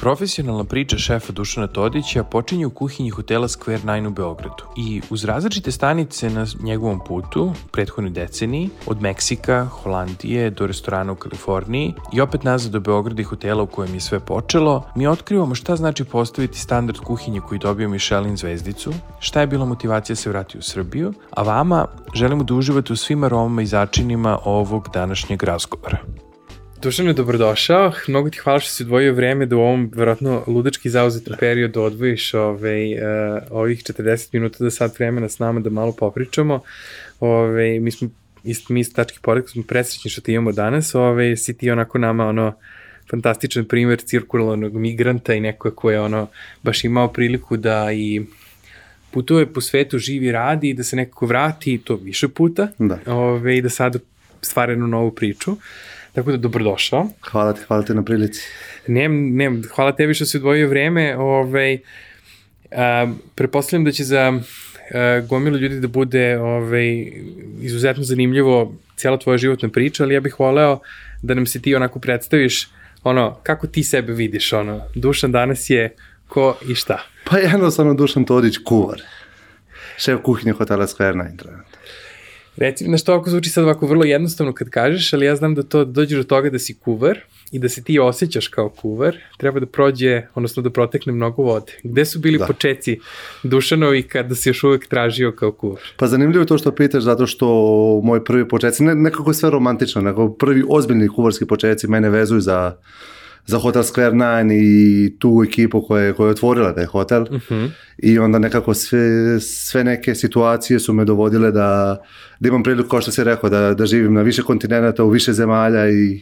Profesionalna priča šefa Dušana Todića počinje u kuhinji hotela Square 9 u Beogradu i uz različite stanice na njegovom putu, prethodnoj deceniji, od Meksika, Holandije do restorana u Kaliforniji i opet nazad do Beograda i hotela u kojem je sve počelo, mi otkrivamo šta znači postaviti standard kuhinje koji dobio Michelin zvezdicu, šta je bila motivacija da se vrati u Srbiju, a vama želimo da uživate u svim aromama i začinima ovog današnjeg razgovora. Dušan je dobrodošao. Mnogo ti hvala što si odvojio vreme da u ovom verovatno ludački zauzetom periodu odvojiš ovaj, uh, ovih 40 minuta da sad vremena s nama da malo popričamo. Ovaj, mi smo ist, mi iz tački poredka smo presrećni što ti imamo danas. Ovaj, si ti onako nama ono fantastičan primer cirkularnog migranta i neko ko je ono baš imao priliku da i putuje po svetu, živi, radi i da se nekako vrati i to više puta. Da. Ove, I da sad stvara jednu novu priču. Uh, Tako da dobrodošao. Hvala ti, hvala ti na prilici. Ne, ne, hvala tebi što si odvojio vreme. Ovaj, a, prepostavljam da će za a, gomilu ljudi da bude ovaj, izuzetno zanimljivo cijela tvoja životna priča, ali ja bih voleo da nam se ti onako predstaviš ono, kako ti sebe vidiš, ono, Dušan danas je ko i šta? Pa jednostavno Dušan Todić kuvar. Šef kuhinje hotela Square trenutno. Reci, na što ako zvuči sad ovako vrlo jednostavno kad kažeš, ali ja znam da to dođeš do toga da si kuvar i da se ti osjećaš kao kuvar, treba da prođe, odnosno da protekne mnogo vode. Gde su bili da. počeci Dušanovi kada si još uvek tražio kao kuvar? Pa zanimljivo je to što pitaš, zato što moji prvi počeci, ne, nekako je sve romantično, nego prvi ozbiljni kuvarski počeci mene vezuju za za Hotel Square Nine i tu ekipu koja je, koja je otvorila taj hotel uh Mhm. -huh. i onda nekako sve, sve neke situacije su me dovodile da, da imam priliku, kao što si rekao, da, da živim na više kontinenta, u više zemalja i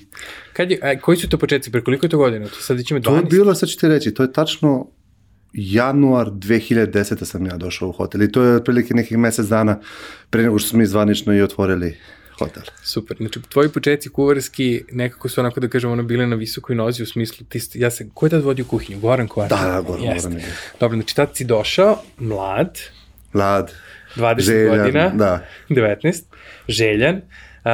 Kad je, a, koji su to početci, pre koliko je to godina? To sad ćemo 12? to je bilo, sad ću ti reći, to je tačno januar 2010. sam ja došao u hotel i to je otprilike nekih mesec dana pre nego što smo mi zvanično i otvorili hotel. Super, znači tvoji početci kuvarski nekako su onako da kažem ono bile na visokoj nozi u smislu ti, st- ja sam, ko je tad vodio kuhinju? Goran Kovač? Da, da, Goran, Jeste. Goran. Dobro, znači tad si došao, mlad, Lad, 20 željan, godina, da. 19, željan, uh,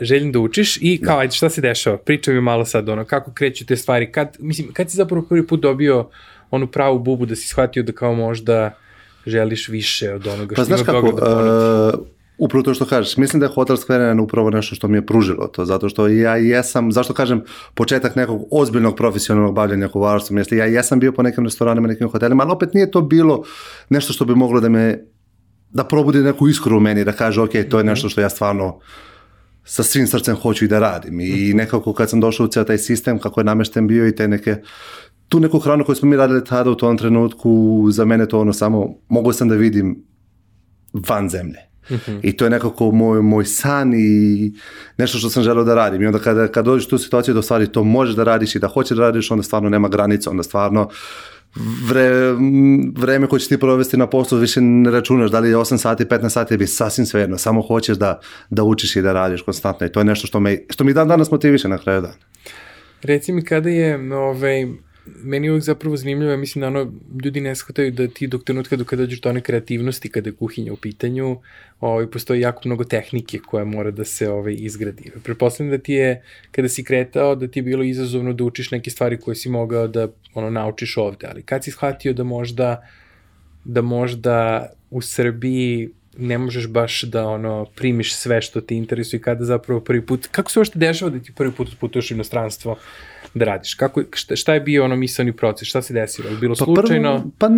željen da učiš i kao, ajde, šta se dešava? Pričaj mi malo sad, ono, kako kreću te stvari, kad, mislim, kad si zapravo prvi put dobio onu pravu bubu da si shvatio da kao možda želiš više od onoga Pa što znaš ima kako, Beograd da ponudi? uh, upravo to što kažeš, mislim da je Hotel Square upravo nešto što mi je pružilo to, zato što ja jesam, zašto kažem, početak nekog ozbiljnog profesionalnog bavljanja kuvarstvom, jeste ja jesam bio po nekim restoranima, nekim hotelima, ali opet nije to bilo nešto što bi moglo da me, da probudi neku iskru u meni, da kaže, ok, to je nešto što ja stvarno sa svim srcem hoću i da radim. I nekako kad sam došao u ceo taj sistem, kako je namešten bio i te neke tu neku hranu koju smo mi radili tada u tom trenutku, za mene to ono samo, mogu sam da vidim van zemlje. Mm -hmm. I to je nekako moj, moj san i nešto što sam želeo da radim. I onda kada, kada dođeš u tu situaciju da stvari to možeš da radiš i da hoćeš da radiš, onda stvarno nema granica, onda stvarno vre, vreme koje ćeš ti provesti na poslu više ne računaš, da li je 8 sati, 15 sati, bi sasvim svejedno, samo hoćeš da, da učiš i da radiš konstantno i to je nešto što, me, što mi dan danas motiviše na kraju dana. Reci mi kada je, ovaj, meni je uvijek zapravo zanimljivo, ja mislim da ono, ljudi ne shvataju da ti dok trenutka dok dođeš do one kreativnosti kada je kuhinja u pitanju, ovaj, postoji jako mnogo tehnike koja mora da se ovaj, izgradi. Prepostavljam da ti je, kada si kretao, da ti je bilo izazovno da učiš neke stvari koje si mogao da ono, naučiš ovde, ali kad si shvatio da možda da možda u Srbiji ne možeš baš da ono primiš sve što te interesuje kada zapravo prvi put, kako se uopšte dešava da ti prvi put putuješ u inostranstvo da radiš? Kako, šta, šta je bio ono misleni proces? Šta se desilo? Je bilo Pa slučajno? Prvo, pa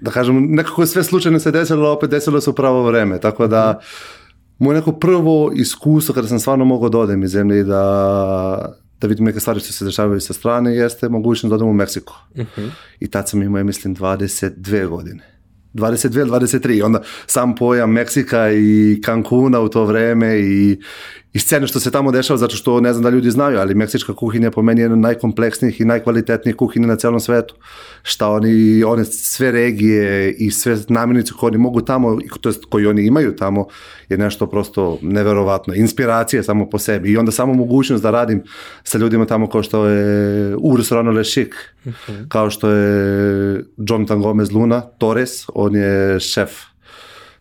da kažem, nekako sve slučajno se desilo, opet desilo se u pravo vreme, tako da moje neko prvo iskustvo kada sam stvarno mogao da odem iz zemlje i da da vidim neke stvari što se dešavaju sa strane, jeste mogućnost da odem u Meksiko. Uh -huh. I tad sam imao, ja mislim, 22 godine. 22 ili 23, onda sam pojam Meksika i Cancuna u to vreme i, i scene što se tamo dešava, zato što ne znam da ljudi znaju, ali meksička kuhinja po meni je jedna od najkompleksnijih i najkvalitetnijih kuhinja na celom svetu. Šta oni, one sve regije i sve namirnice koje oni mogu tamo, to jest koji oni imaju tamo, je nešto prosto neverovatno. Inspiracija samo po sebi i onda samo mogućnost da radim sa ljudima tamo kao što je u restoranu Le Chic, uh -huh. kao što je Jonathan Gomez Luna, Torres, on je šef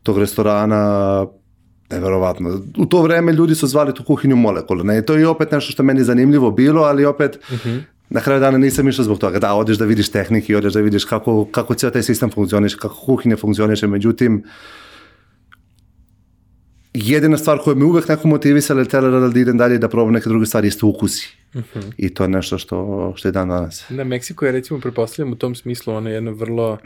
tog restorana neverovatno. U to vreme ljudi su zvali tu kuhinju molekulu. Ne, to je opet nešto što meni zanimljivo bilo, ali opet uh -huh. na kraju dana nisam išao zbog toga. Da, odeš da vidiš tehnike, odeš da vidiš kako, kako cijel taj sistem funkcioniše, kako kuhinja funkcioniše, međutim, jedina stvar koja me uvek neko motivisala je tela da idem dalje i da probam neke druge stvari jeste ukusi. Uh -huh. I to je nešto što, što je dan danas. Da, Meksiko je recimo, prepostavljam u tom smislu, ono je jedna vrlo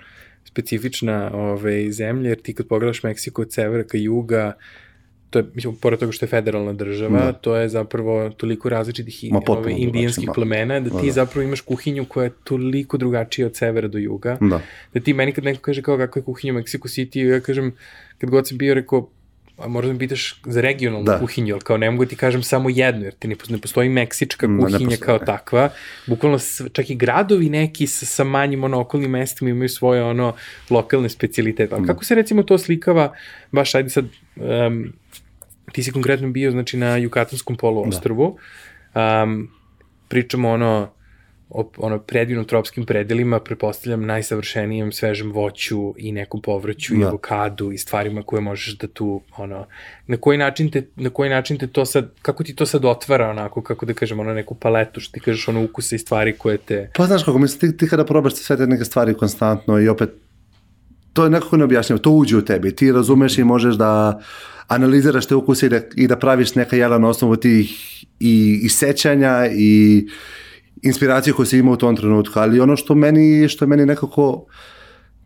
specifična ove, ovaj, zemlja, jer ti kad pogledaš Meksiko od severa ka juga, to je, mislim, pored toga što je federalna država, da. to je zapravo toliko različitih Ma, ove, indijanskih plemena, da ti da, da. zapravo imaš kuhinju koja je toliko drugačija od severa do juga, da, da ti meni kad neko kaže kao kakva je kuhinja u Mexico City, ja kažem, kad god sam bio, rekao, a možda me pitaš za regionalnu da. kuhinju, ali kao ne mogu da ti kažem samo jednu, jer ti ne, ne postoji meksička kuhinja postoji, kao ne. takva. Bukvalno čak i gradovi neki sa, sa manjim ono, okolnim mestima imaju svoje ono lokalne specialitete. Ali da. kako se recimo to slikava, baš ajde sad, um, ti si konkretno bio znači na Jukatanskom poluostrvu, da. um, pričamo ono, o ono predivnom tropskim predelima, prepostavljam najsavršenijem svežem voću i nekom povrću da. i avokadu i stvarima koje možeš da tu ono na koji način te na koji način te to sad kako ti to sad otvara onako kako da kažem ono neku paletu što ti kažeš ono ukuse i stvari koje te Pa znaš kako mislim ti, ti kada probaš sve te neke stvari konstantno i opet to je nekako neobjašnjivo, to uđe u tebi, ti razumeš i možeš da analiziraš te ukuse i da, i da praviš neka jela na osnovu tih i, i sećanja i inspiracije koje si imao u tom trenutku, ali ono što meni, što meni nekako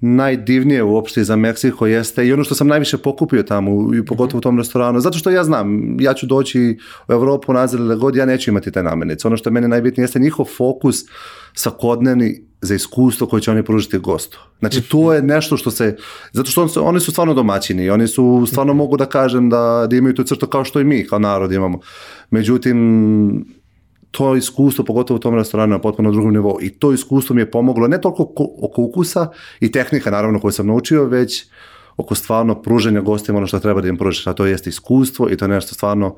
najdivnije uopšte za Meksiko jeste i ono što sam najviše pokupio tamo i pogotovo u tom restoranu, zato što ja znam, ja ću doći u Evropu nazad ili god, ja neću imati te namirnice. Ono što je meni najbitnije jeste njihov fokus svakodnevni za iskustvo koje će oni pružiti gostu. Znači to je nešto što se, zato što on, oni su stvarno domaćini oni su stvarno mogu da kažem da, da imaju tu crtu kao što i mi kao narod imamo. Međutim, to iskustvo, pogotovo u tom restoranu na potpuno drugom nivou i to iskustvo mi je pomoglo ne toliko oko ukusa i tehnika naravno koju sam naučio, već oko stvarno pruženja gostima ono što treba da im pružiš, a to jeste iskustvo i to je nešto stvarno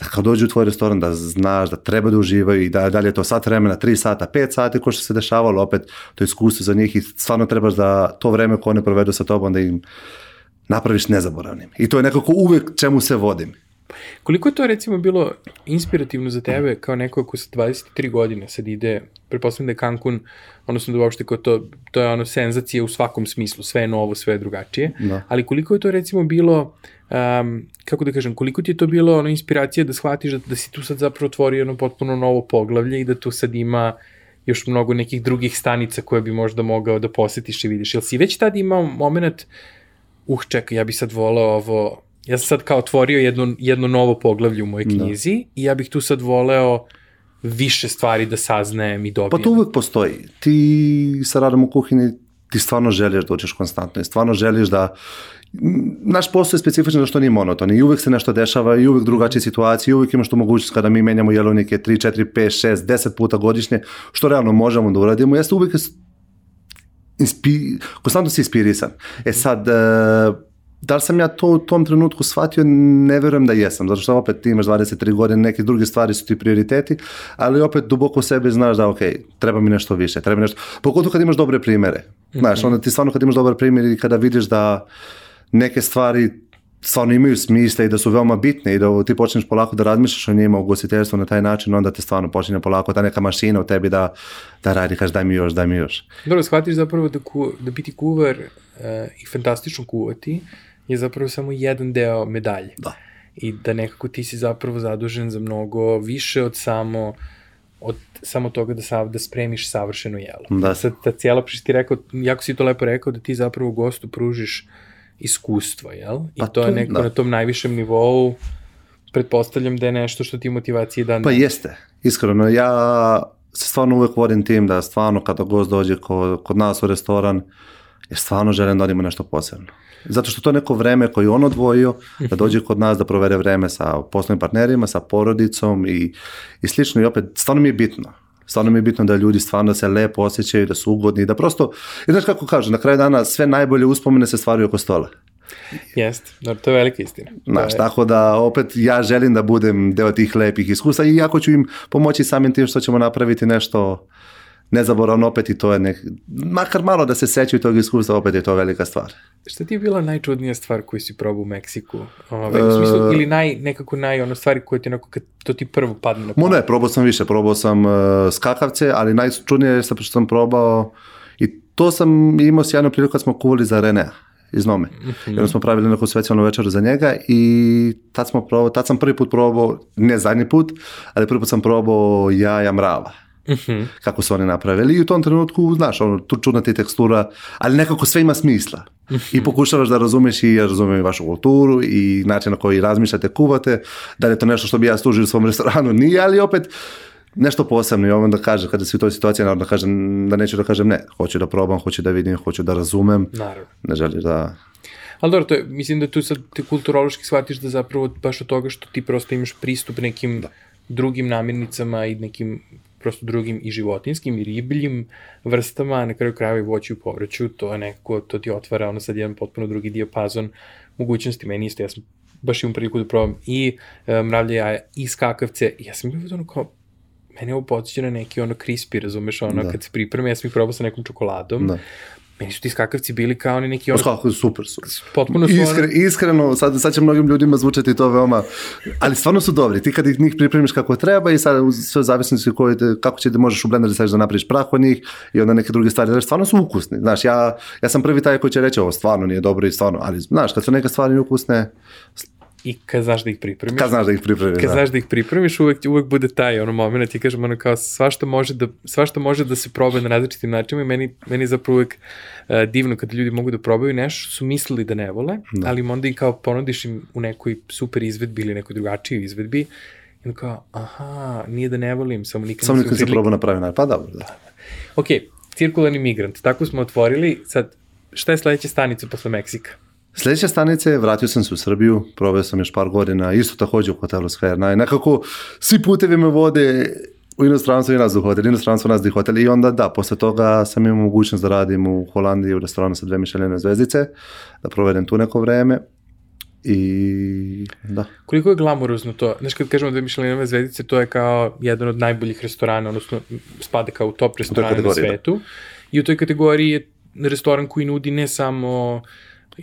da kad dođu u tvoj restoran da znaš da treba da uživaju i da, da li je to sat vremena, 3 sata, 5 sati ko što se dešavalo, opet to iskustvo za njih i stvarno trebaš da to vreme koje one provedu sa tobom da im napraviš nezaboravnim. I to je nekako uvek čemu se vodim. Koliko je to recimo bilo inspirativno za tebe kao neko ko sa 23 godine sad ide, pretpostavljam da je Cancun, odnosno da uopšte kao to, to je ono senzacija u svakom smislu, sve je novo, sve je drugačije, da. ali koliko je to recimo bilo, um, kako da kažem, koliko ti je to bilo ono inspiracija da shvatiš da, da si tu sad zapravo otvorio ono potpuno novo poglavlje i da tu sad ima još mnogo nekih drugih stanica koje bi možda mogao da posetiš i vidiš. Jel si već tad imao moment, uh čekaj, ja bi sad volao ovo, ja sam sad kao otvorio jedno, jedno novo poglavlje u mojoj da. knjizi da. i ja bih tu sad voleo više stvari da saznajem i dobijem. Pa to uvek postoji. Ti sa radom u kuhinji ti stvarno želiš da učiš konstantno i stvarno želiš da naš posao je specifičan što nije monoton i uvek se nešto dešava i uvek drugačije situacije i uvek imaš tu mogućnost kada mi menjamo jelovnike 3, 4, 5, 6, 10 puta godišnje, što realno možemo da uradimo, jeste uvek inspi, konstantno si inspirisan. E sad, uh, Da li sam ja to u tom trenutku shvatio? Ne verujem da jesam, zato što opet ti imaš 23 godine, neke druge stvari su ti prioriteti, ali opet duboko u sebi znaš da ok, treba mi nešto više, treba mi nešto, pogotovo kad imaš dobre primere. Znaš, mhm. onda ti stvarno kad imaš dobre primere i kada vidiš da neke stvari stvarno imaju smisla i da su veoma bitne i da ti počneš polako da razmišljaš o njima u gostiteljstvu na taj način, onda te stvarno počinje polako ta neka mašina u tebi da, da radi, kaži daj mi još, daj mi još. Dobro, shvatiš zapravo da, ku, da biti kuvar uh, i fantastično kuvati je zapravo samo jedan deo medalje. Da. I da nekako ti si zapravo zadužen za mnogo više od samo od samo toga da, sav, da spremiš savršeno jelo. Da. Sad ta cijela priča ti rekao, jako si to lepo rekao, da ti zapravo gostu pružiš iskustvo, jel? I pa to, to je neko da. na tom najvišem nivou, pretpostavljam da je nešto što ti motivacije dan. Pa jeste, iskreno. Ja se stvarno uvek vodim tim da stvarno kada gost dođe kod, kod nas u restoran, jer stvarno želim da odimo nešto posebno. Zato što to neko vreme koje je on odvojio, da dođe kod nas da provede vreme sa poslovnim partnerima, sa porodicom i, i slično i opet, stvarno mi je bitno. Stvarno mi je bitno da ljudi stvarno se lepo osjećaju, da su ugodni, da prosto, i znaš kako kažu, na kraju dana sve najbolje uspomene se stvaraju oko stola. Jeste, no, to je velika istina. Znaš, tako da opet ja želim da budem deo tih lepih iskustva i jako ću im pomoći samim tim što ćemo napraviti nešto nezaboravno opet i to je nek... makar malo da se sećaju tog iskustva, opet je to velika stvar. Šta ti je bila najčudnija stvar koju si probao u Meksiku? Ove, u smislu, ili naj, nekako naj, ono stvari koje ti onako, kad to ti prvo padne na pamet? ne, probao sam više, probao sam uh, skakavce, ali najčudnije je što sam probao i to sam imao sjajnu priliku kad smo kuvali za Renea iz Nome. I onda smo pravili neku specijalnu večeru za njega i tad, smo probao, tad sam prvi put probao, ne zadnji put, ali prvi put sam probao jaja mrava. Kako su oni napravili. I u tom trenutku, znaš, ono, tu čudna ti tekstura, ali nekako sve ima smisla. I pokušavaš da razumeš i ja razumijem i vašu kulturu i način na koji razmišljate, kuvate, da li je to nešto što bi ja služio u svom restoranu, nije, ali opet nešto posebno. I onda kaže, kada si u toj situaciji, naravno da kažem, da neću da kažem ne, hoću da probam, hoću da vidim, hoću da razumem, Naravno. ne želiš da... Ali dobro, to je, mislim da tu sad te kulturološki shvatiš da zapravo baš od toga što ti prosto imaš pristup nekim drugim namirnicama i nekim prosto drugim i životinskim i ribljim vrstama, na kraju krajeva i voću i povrću, to je nekako, to ti otvara ono sad jedan potpuno drugi dijapazon mogućnosti. Meni isto, ja sam baš imam priliku da probam i e, mravlje jaja i skakavce. Ja sam bio ono kao, meni ovo podsjeća na neki ono crispy, razumeš, ono Da. kad se pripreme, ja sam ih probao sa nekom čokoladom. Da. Meni su ti skakavci bili kao oni neki ono, Kako, super su. potpuno su ono, Iskre, iskreno, sad, sad će mnogim ljudima zvučati to veoma, ali stvarno su dobri. Ti kad ih njih pripremiš kako treba i sad sve zavisnosti koje te, kako će da možeš u blenderu staviti da napraviš prah od njih i onda neke druge stvari, znaš, stvarno su ukusni. Znaš, ja, ja sam prvi taj koji će reći ovo stvarno nije dobro i stvarno, ali znaš, kad su neke stvari ukusne, i kad znaš da ih pripremiš. kad znaš da ih pripremiš. kad da. znaš da ih pripremiš, uvek, uvek bude taj ono moment, ti kažem ono kao svašta može da, svašta može da se proba na različitim načinima i meni, meni je zapravo uvek uh, divno kada ljudi mogu da probaju nešto što su mislili da ne vole, da. ali im onda i kao ponudiš im u nekoj super izvedbi ili nekoj drugačijoj izvedbi i onda kao, aha, nije da ne volim, samo nikad Samo nikad se probao na pravi način. Pa dobro, da. Ok, cirkularni migrant, tako smo otvorili, sad, šta je sledeća stanica posle Meksika? Sljedeća stanica je, vratio sam se u Srbiju, proveo sam još par godina, isto takođe u hotelu Skverna i nekako svi putevi me vode u inostranstvo i nas u hotel, inostranstvo nas u hotel i onda da, posle toga sam imao mogućnost da radim u Holandiji u restoranu sa dve Mišeljene zvezdice, da provedem tu neko vreme i da. Koliko je glamurozno to? Znaš, kad kažemo dve Michelinove zvezdice, to je kao jedan od najboljih restorana, odnosno spada kao u top restorana na kategoriji, da. svetu. I u toj kategoriji je restoran koji nudi ne samo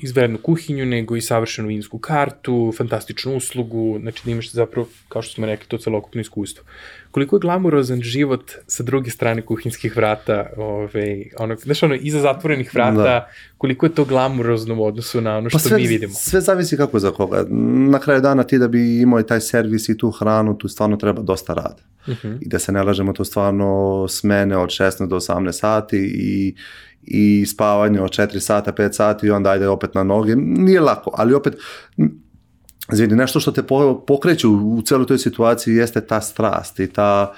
izvrednu kuhinju, nego i savršenu vinsku kartu, fantastičnu uslugu, znači da imaš zapravo, kao što smo rekli, to celokupno iskustvo. Koliko je glamurozan život sa druge strane kuhinskih vrata, ove, ono, znaš, ono, iza zatvorenih vrata, Da. koliko je to glamurozno u odnosu na ono što Pa sve, mi vidimo. sve zavisi kako za koga. Na kraju dana ti da bi imao i taj servis i tu hranu, tu stvarno treba dosta rada. I da se ne lažemo, to stvarno smene od 16 do 18 sati i, i spavanje od 4 sata, 5 sati i onda ajde opet na noge. Nije lako, ali opet Zvini, nešto što te po- pokreće u, celoj toj situaciji jeste ta strast i ta,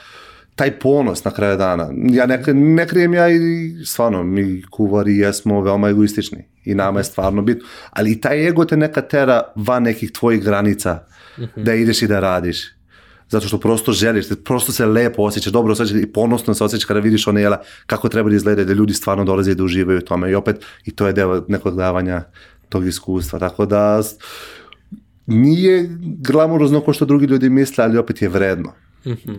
taj ponos na kraju dana. Ja ne, ne krijem ja i stvarno, mi kuvari jesmo veoma egoistični i nama je stvarno bitno, ali i taj ego te neka tera van nekih tvojih granica da ideš i da radiš. Zato što prosto želiš, prosto se lepo osjećaš, dobro osjećaš i ponosno se osjećaš kada vidiš one jela kako treba da izgleda, da ljudi stvarno dolaze i da uživaju u tome. I opet, i to je deo nekog davanja tog iskustva. Tako da, nije glamurozno kao što drugi ljudi misle, ali opet je vredno.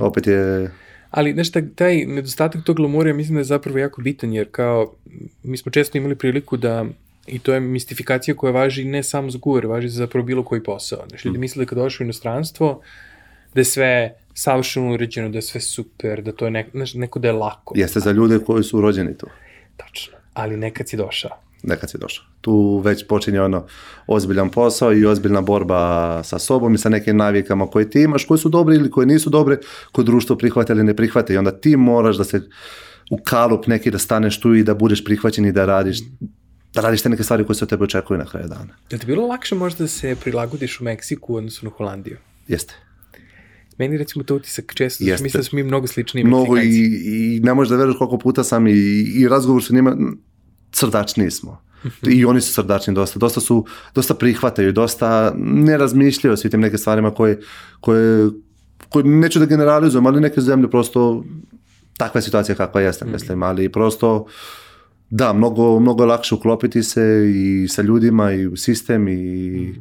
Opet je... Ali, znaš, taj, nedostatak tog glamura, ja mislim da je zapravo jako bitan, jer kao, mi smo često imali priliku da, i to je mistifikacija koja važi ne samo za guver, važi za zapravo bilo koji posao. Znaš, ljudi misle da kad došli u inostranstvo, da je sve savršeno uređeno, da je sve super, da to je neko, neko da je lako. Jeste za ljude koji su rođeni tu. Tačno. Ali nekad si došao. Nekad si došao. Tu već počinje ono ozbiljan posao i ozbiljna borba sa sobom i sa nekim navikama koje ti imaš, koje su dobre ili koje nisu dobre, koje društvo prihvate ili ne prihvate. I onda ti moraš da se u kalup neki da staneš tu i da budeš prihvaćen i da radiš da radiš te neke stvari koje se od tebe očekuju na kraju dana. Je li ti bilo lakše možda da se prilagodiš u Meksiku u odnosu na Holandiju? Jeste. Meni recimo to utisak često, Jeste. mislim da smo mi mnogo sličniji Mnogo i, i ne možeš da veruješ koliko puta sam i, i razgovor sa njima, srdačniji smo. I oni su srdačni dosta, dosta su, dosta prihvataju, dosta ne razmišljaju o svim tim neke stvarima koje, koje, koje neću da generalizujem, ali neke zemlje prosto takva je situacija kakva jeste, mislim, ali prosto da, mnogo, mnogo je lakše uklopiti se i sa ljudima i u sistem i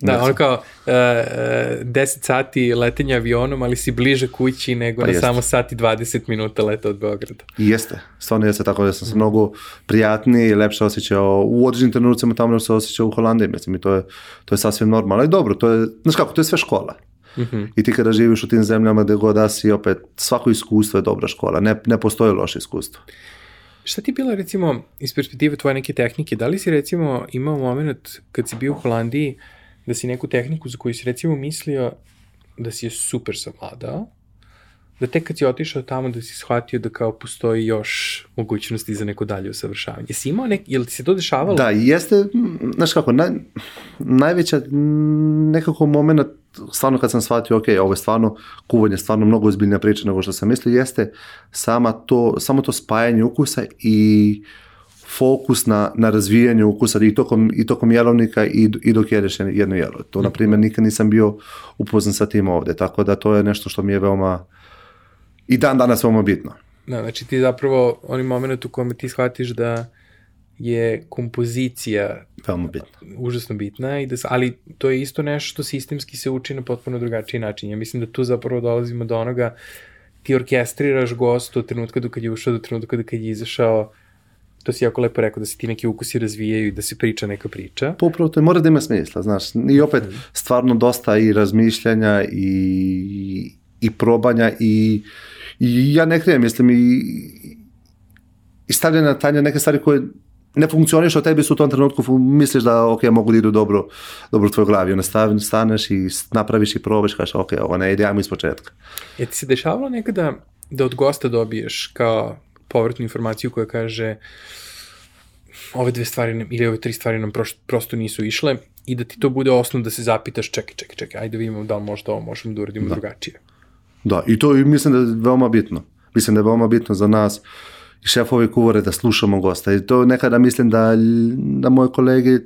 Da, ono kao uh, uh, 10 sati letenja avionom, ali si bliže kući nego Pa na jeste. samo sati 20 minuta leta od Beograda. I jeste, stvarno jeste tako da sam se mnogo prijatniji i lepše osjećao u određenim trenucima tamo nego se osjećao u Holandiji, mislim i to je, to je sasvim normalno. Ali dobro, to je, znaš kako, to je sve škola. I ti kada živiš u tim zemljama gde god da si, opet, svako iskustvo je dobra škola, ne, ne postoji loše iskustvo. Šta ti je bila recimo iz perspektive tvoje neke tehnike? Da li si recimo imao moment kad si bio u Holandiji da si neku tehniku za koju si recimo mislio da si je super savladao, da tek kad si otišao tamo da si shvatio da kao postoji još mogućnosti za neko dalje usavršavanje. Jesi imao nek, je li ti se to dešavalo? Da, jeste, znaš kako, naj, najveća nekako moment, stvarno kad sam shvatio, ok, ovo je stvarno kuvanje, stvarno mnogo ozbiljnija priča nego što sam mislio, jeste sama to, samo to spajanje ukusa i fokus na, na razvijanje ukusa i tokom, i tokom jelovnika i, i dok jedeš jedno jelo. To, na primjer, nikad nisam bio upoznan sa tim ovde, tako da to je nešto što mi je veoma i dan danas veoma bitno. Da, znači ti zapravo onaj moment u kome ti shvatiš da je kompozicija Veoma bitno. užasno bitna, i da, ali to je isto nešto što sistemski se uči na potpuno drugačiji način. Ja mislim da tu zapravo dolazimo do onoga ti orkestriraš gostu od trenutka do kad je ušao do trenutka do kad je izašao to si jako lepo rekao da se ti neki ukusi razvijaju i da se priča neka priča. Pa upravo to je, mora da ima smisla, znaš. I opet, stvarno dosta i razmišljanja i, i probanja i, i ja ne krijem, mislim, i, i stavljanje na tanje neke stvari koje ne funkcioniš od tebi su u tom trenutku misliš da ok, mogu da idu dobro, dobro u tvojoj glavi. Onda stav, staneš i napraviš i probaš, kažeš ok, ovo ne ide, ajmo iz početka. Je ti se dešavalo nekada da od gosta dobiješ kao povratnu informaciju koja kaže ove dve stvari nam, ili ove tri stvari nam proš, prosto nisu išle i da ti to bude osnov da se zapitaš čekaj, čekaj, čekaj, ajde da vidimo da li možda ovo možemo da uradimo da. drugačije. Da, i to i mislim da je veoma bitno. Mislim da je veoma bitno za nas i šefovi kuvare da slušamo gosta. I to nekada mislim da, da moje kolege,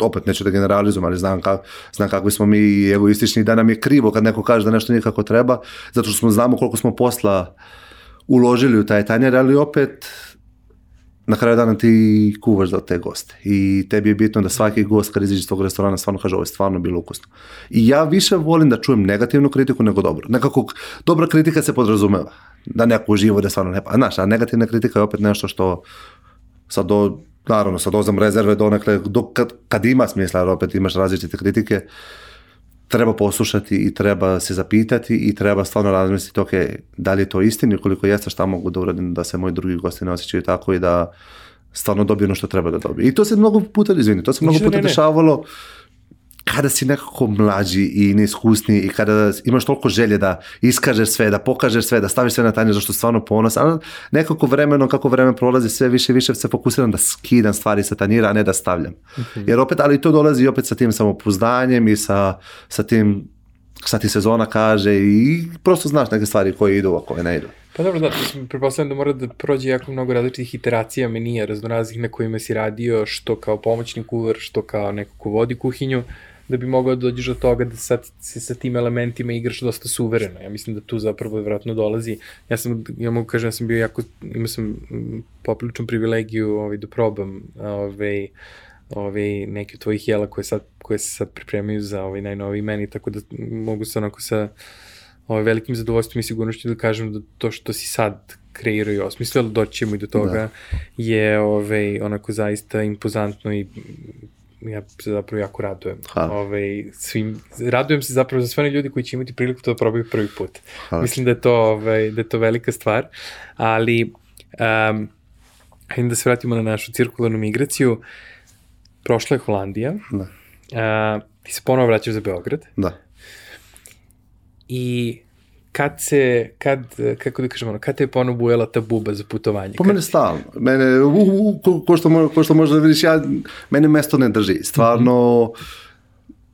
opet neću da generalizujem, ali znam, kak, znam kakvi smo mi egoistični, da nam je krivo kad neko kaže da nešto nije kako treba, zato što smo znamo koliko smo posla uložili u taj tanjer, ali opet na kraju dana ti kuvaš za te goste i tebi je bitno da svaki gost kad izađe iz tog restorana stvarno kaže ovo je stvarno bilo ukusno. I ja više volim da čujem negativnu kritiku nego dobro. Nekako dobra kritika se podrazumeva da neko uživo da stvarno ne pa. Znaš, a negativna kritika je opet nešto što sad do, naravno sa dozom rezerve donekle, do, kad, kad ima smisla, opet imaš različite kritike, treba poslušati i treba se zapitati i treba stvarno razmisliti, ok, da li je to istina i koliko jeste šta mogu da uradim da se moji drugi gosti ne osjećaju tako i da stvarno dobiju ono što treba da dobiju. I to se mnogo puta, izvini, to se mnogo puta ne, ne. dešavalo kada si nekako mlađi i neiskusniji i kada imaš toliko želje da iskažeš sve, da pokažeš sve, da staviš sve na tanje zašto stvarno ponos, ali nekako vremenom, kako vreme prolazi, sve više i više se fokusiram da skidam stvari sa tanjira, a ne da stavljam. Jer opet, ali to dolazi opet sa tim samopouzdanjem i sa, sa tim šta ti sezona kaže i prosto znaš neke stvari koje idu, a koje ne idu. Pa dobro, da, mislim, pretpostavljam da mora da prođe jako mnogo različitih iteracija menija, raznoraznih na kojima si radio, što kao pomoćni kuvar, što kao neko ko vodi kuhinju, da bi mogao da dođeš do toga da sad se sa tim elementima igraš dosta suvereno. Ja mislim da tu zapravo vjerojatno dolazi. Ja sam, ja mogu kažem, ja sam bio jako, imao sam mm, popriličnu privilegiju ovaj, da probam ovaj, ovaj, neke od tvojih jela koje, sad, koje se sad pripremaju za ovaj najnoviji meni, tako da mogu se onako sa ovaj, velikim zadovoljstvom i sigurnošću da kažem da to što si sad kreirao i osmislio, doći ćemo i do toga, da. je ovaj, onako zaista impozantno i ja se zapravo jako radujem. Hvala. Ovaj, svim, radujem se zapravo za sve one ljudi koji će imati priliku to da probaju prvi put. Hvala. Mislim da je to, ovaj, da je to velika stvar, ali um, hajde da se vratimo na našu cirkularnu migraciju. Prošla je Holandija, Da. a, ti se ponovo vraćaš za Beograd Da. i kad se, kad, kako da kažemo, kad te je ponovo bujela ta buba za putovanje? Po Kad- mene stalno. Mene, u, u, ko, ko, što, mo- ko što možda vidiš, ja, mene mesto ne drži. Stvarno,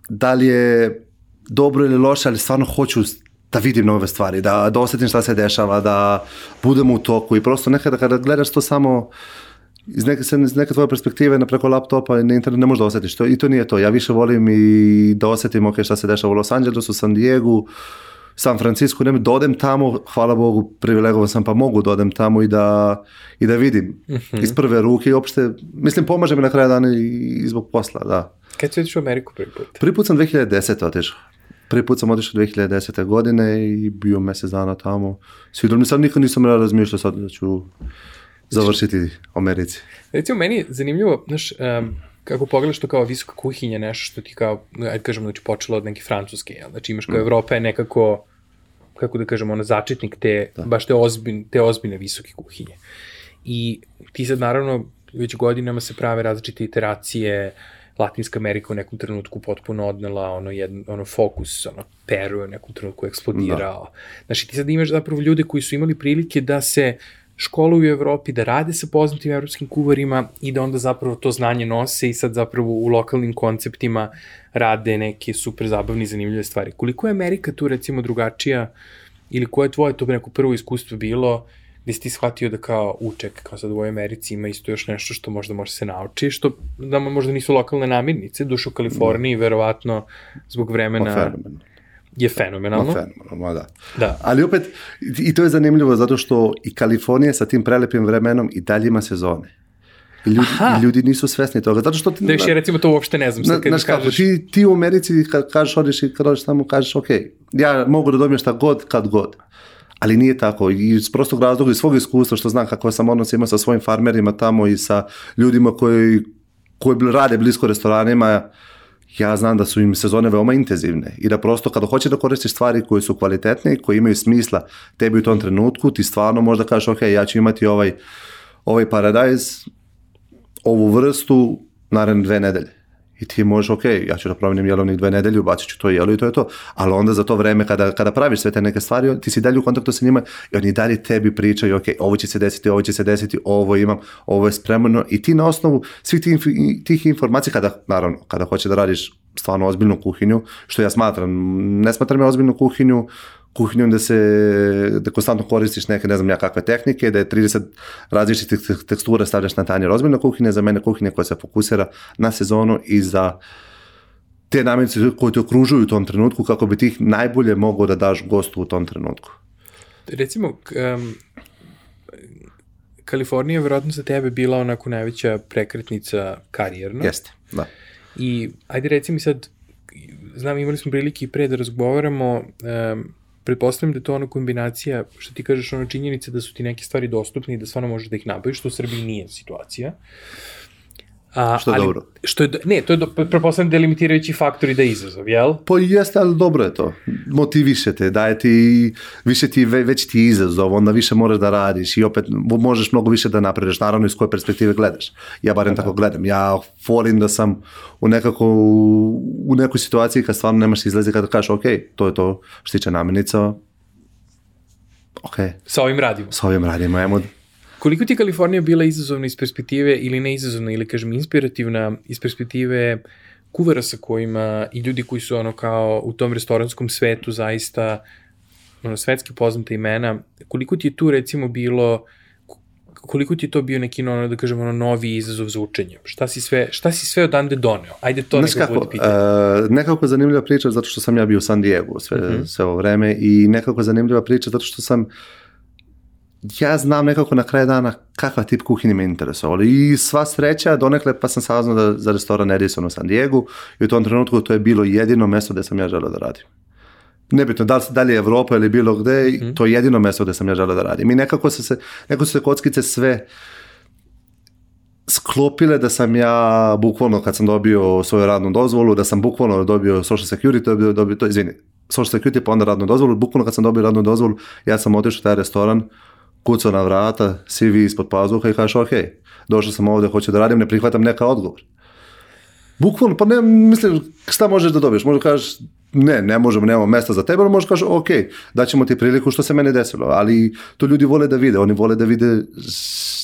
da li je dobro ili loše, ali stvarno hoću da vidim nove stvari, da, da osetim šta se dešava, da budem u toku i prosto nekada kada gledaš to samo iz neke, iz neke tvoje perspektive na preko laptopa i na internet ne možeš da osjetiš to i to nije to. Ja više volim i da osjetim ok, šta se dešava u Los Angelesu, San Diego, San Francisco, ne, da odem tamo, hvala Bogu, privilegovan sam pa mogu da odem tamo i da, i da vidim iz prve ruke i uopšte, mislim, pomaže mi na kraju dana i, zbog posla, da. Kad si otišao u Ameriku prvi put? Prvi put sam 2010. otišao. Prvi put sam otišao 2010. godine i bio mjesec dana tamo. Mi sad nikad nisam razmišljao sad da ću završiti u Americi. Recimo, meni je zanimljivo, znaš, um, kako pogledaš to kao visoka kuhinja, nešto što ti kao, ajde kažemo, znači počelo od neke francuske, jel? Znači imaš kao Evropa je nekako, kako da kažemo, ono začetnik te, da. baš te, ozbilj, te ozbiljne visoke kuhinje. I ti sad naravno već godinama se prave različite iteracije, Latinska Amerika u nekom trenutku potpuno odnela ono, jedno, ono fokus, ono, Peru je u nekom trenutku eksplodirao. Da. Znači ti sad imaš zapravo ljude koji su imali prilike da se školuju u Evropi, da rade sa poznatim evropskim kuvarima i da onda zapravo to znanje nose i sad zapravo u lokalnim konceptima rade neke super zabavne i zanimljive stvari. Koliko je Amerika tu recimo drugačija ili koje je tvoje to neko prvo iskustvo bilo gde si ti shvatio da kao, u ček, kao sad u ovoj Americi ima isto još nešto što možda može se nauči, što da možda nisu lokalne namirnice, duše u Kaliforniji, verovatno zbog vremena Pa. Je fenomenalno. Ma fenomenalno, da. Da. Ali opet, i to je zanimljivo zato što i Kalifornija sa tim prelepim vremenom i dalje ima sezone. I ljudi, Aha. i ljudi nisu svesni toga. Zato što ti, Da još ja recimo to uopšte ne znam, Na, sad kad znaš kako, kažeš. ti, ti u Americi kad kažeš odeš i kad odeš tamo kažeš ok, ja mogu da dobijem šta god, kad god. Ali nije tako. I iz prostog razloga, iz svog iskustva, što znam kako sam odnos imao sa svojim farmerima tamo i sa ljudima koji, koji rade blisko restoranima, ja znam da su im sezone veoma intenzivne i da prosto kada hoćeš da koristiš stvari koje su kvalitetne i koje imaju smisla tebi u tom trenutku, ti stvarno možda kažeš ok, ja ću imati ovaj, ovaj paradajz, ovu vrstu naredne dve nedelje. I ti možeš, ok, ja ću da promenim jelovnik dve nedelje, ubacit ću to jelo i to je to. Ali onda za to vreme kada, kada praviš sve te neke stvari, ti si dalje u kontaktu sa njima i oni dalje tebi pričaju, ok, ovo će se desiti, ovo će se desiti, ovo imam, ovo je spremno i ti na osnovu svih tih, tih informacija, kada, naravno, kada hoće da radiš stvarno ozbiljnu kuhinju, što ja smatram, ne smatram ja ozbiljnu kuhinju, kuhinju da se, da konstantno koristiš neke, ne znam ja kakve tehnike, da je 30 različitih tek- tekstura stavljaš na tanjer. Ozbiljna kuhinja za mene kuhinja koja se fokusira na sezonu i za te namirnice koje te okružuju u tom trenutku kako bi ti ih najbolje mogao da daš gostu u tom trenutku. Recimo, um, Kalifornija je verovatno za tebe bila onako najveća prekretnica karijerna. Jeste, da. I ajde reci mi sad, znam imali smo prilike i pre da razgovaramo, um, pretpostavljam da je to ona kombinacija, što ti kažeš, ono činjenica da su ti neke stvari dostupne i da stvarno možeš da ih nabaviš, što u Srbiji nije situacija. A, Što je ali, dobro. Što je, ne, to je, do, pretpostavljam delimitirajući faktor i da je izazov, jel? Pa jeste, ali dobro je to. Motiviše te, daje ti, više ti, ve- već ti izazov, onda više moraš da radiš i opet mo- možeš mnogo više da napredeš, naravno iz koje perspektive gledaš. Ja barem tako gledam. Ja volim da sam u nekako, u nekoj situaciji kad stvarno nemaš izlazi, kada kažeš ok, to je to što se tiče namirnica, ok, Sa ovim radimo. s ovim radimo, ajmo, Koliko ti je Kalifornija bila izazovna iz perspektive, ili ne izazovna, ili kažem inspirativna iz perspektive kuvara sa kojima i ljudi koji su ono kao u tom restoranskom svetu zaista ono, svetski poznata imena, koliko ti je tu recimo bilo koliko ti je to bio neki ono, da kažem, ono, novi izazov za učenje? Šta si sve, šta si sve odande doneo? Ajde to Znaš nekako kako, bude pitanje. uh, nekako zanimljiva priča zato što sam ja bio u San Diego sve, Mhm. sve ovo vreme i nekako zanimljiva priča zato što sam ja znam nekako na kraju dana kakva tip kuhinje me interesovalo i sva sreća donekle pa sam saznao da, za restoran Edison u San Diego i u tom trenutku to je bilo jedino mesto gde sam ja želeo da radim. Nebitno, da li, da li je Evropa ili bilo gde, Mhm. to je jedino mesto gde sam ja želeo da radim. I nekako su se, nekako su se kockice sve sklopile da sam ja bukvalno kad sam dobio svoju radnu dozvolu, da sam bukvalno dobio social security, dobio, dobio to, izvini, social security pa onda radnu dozvolu, bukvalno kad sam dobio radnu dozvolu, ja sam otišao u taj restoran, kucao na vrata, CV ispod pazuha i kažeš ok, došao sam ovde, hoću da radim, ne prihvatam neka odgovor. Bukvalno, pa ne, mislim, šta možeš da dobiješ? Možda kažeš, ne, ne možemo, nemamo mesta za tebe, ali možeš kažeš, ok, daćemo ti priliku što se meni desilo, ali to ljudi vole da vide, oni vole da vide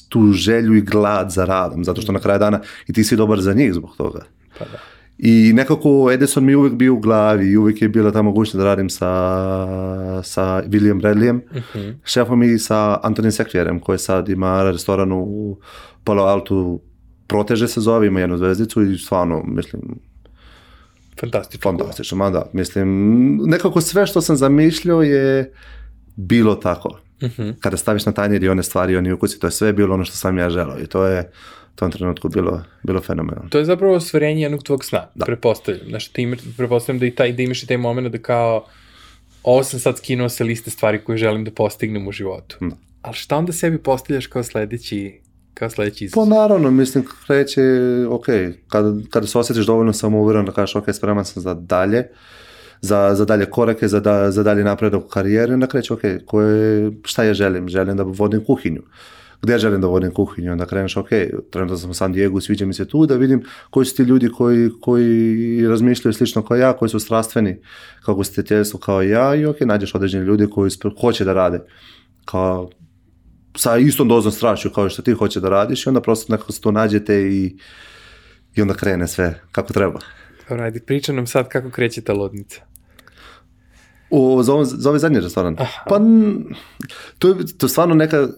tu želju i glad za radom, zato što na kraju dana i ti si dobar za njih zbog toga. Pa da. I nekako Edison mi je uvijek bio u glavi i uvijek je bila ta mogućnost da radim sa, sa William Bradleyem, šefom i sa Antonim Sekvjerem koji sad ima restoran u Palo Altu, Proteže se zove, ima jednu zvezdicu i stvarno, mislim, Fantastično. fantastično, ma da, mislim, nekako sve što sam zamišljao je bilo tako. Kada staviš na tanjer i one stvari, oni ukusi, to je sve bilo ono što sam ja želao i to je tom trenutku bilo, bilo fenomenalno. To je zapravo ostvarenje jednog tvog sna, da. pretpostavljam. Znaš, ti imaš, pretpostavljam da, i taj, da imaš i taj moment da kao ovo sam sad skinuo sa liste stvari koje želim da postignem u životu. Da. Ali šta onda sebi postavljaš kao sledeći kao sledeći Pa izazov? naravno, mislim, kreće, ok, kada, kada se osjetiš dovoljno samouveren da kažeš, ok, spreman sam za dalje, za, za dalje korake, za, da, za dalje napredak u karijeri, onda kreće, ok, koje, šta ja želim? Želim da vodim kuhinju. Gde želim da vodim kuhinju? Onda kreneš, ok, trenutno sam u San Diego, sviđa mi se tu, da vidim koji su ti ljudi koji, koji razmišljaju slično kao ja, koji su strastveni kao gostiteljstvo kao ja i ok, nađeš određeni ljudi koji hoće da rade kao sa istom dozom strašću kao što ti hoće da radiš i onda prosto nekako se to nađete i, i onda krene sve kako treba. Dobro, ajde, priča nam sad kako kreće ta lodnica. O, za, ovo, za ovaj zadnji restoran? Pa, n- to je, to je stvarno neka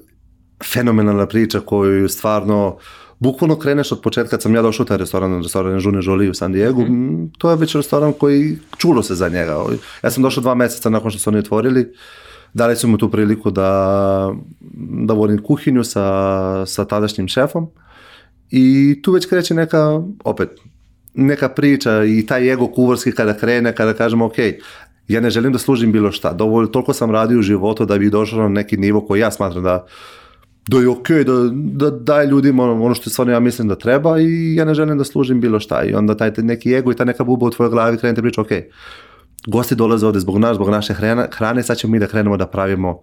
fenomenalna priča koju stvarno bukvalno kreneš od početka, kad sam ja došao u taj restoran, restoran Žune Jolie u San Diego, mm, to je već restoran koji čulo se za njega. Ja sam došao dva meseca nakon što su oni otvorili, dali su mu tu priliku da, da vodim kuhinju sa, sa tadašnjim šefom i tu već kreće neka, opet, neka priča i taj ego kuvarski kada krene, kada kažemo ok, ja ne želim da služim bilo šta, dovoljno, toliko sam radio u životu da bi došao na neki nivo koji ja smatram da da je okej, da, da daje ljudima ono, ono što stvarno ja mislim da treba i ja ne želim da služim bilo šta. I onda taj, neki ego i ta neka buba u tvojoj glavi krene te priča, ok, gosti dolaze ovde zbog nas, zbog naše hrane, hrane, sad ćemo mi da krenemo da pravimo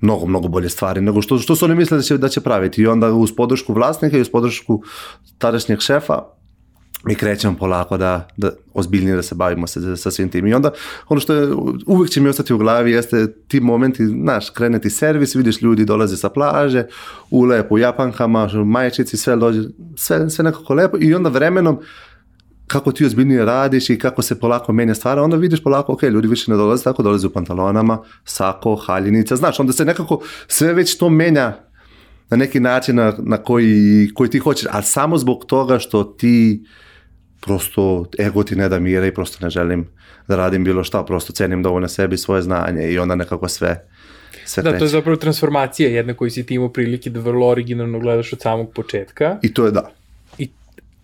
mnogo, mnogo bolje stvari nego što, što su oni misle da će, da će praviti. I onda uz podršku vlasnika i uz podršku tadašnjeg šefa mi krećemo polako da, da ozbiljnije da se bavimo sa, sa svim tim. I onda ono što je, uvijek će mi ostati u glavi jeste ti momenti, znaš, krene ti servis, vidiš ljudi dolaze sa plaže, u lepo japankama, majčici, sve dođe, sve, sve nekako lepo i onda vremenom kako ti ozbiljnije radiš i kako se polako menja stvar, onda vidiš polako, ok, ljudi više ne dolaze tako, dolaze u pantalonama, sako, haljenica, znaš, onda se nekako sve već to menja na neki način na, na koji, koji ti hoćeš, ali samo zbog toga što ti prosto ego ti ne da mira i prosto ne želim da radim bilo šta, prosto cenim dovoljno sebi svoje znanje i onda nekako sve, sve Da, to je zapravo transformacija jedna koju si ti imao prilike da vrlo originalno gledaš od samog početka. I to je da. I,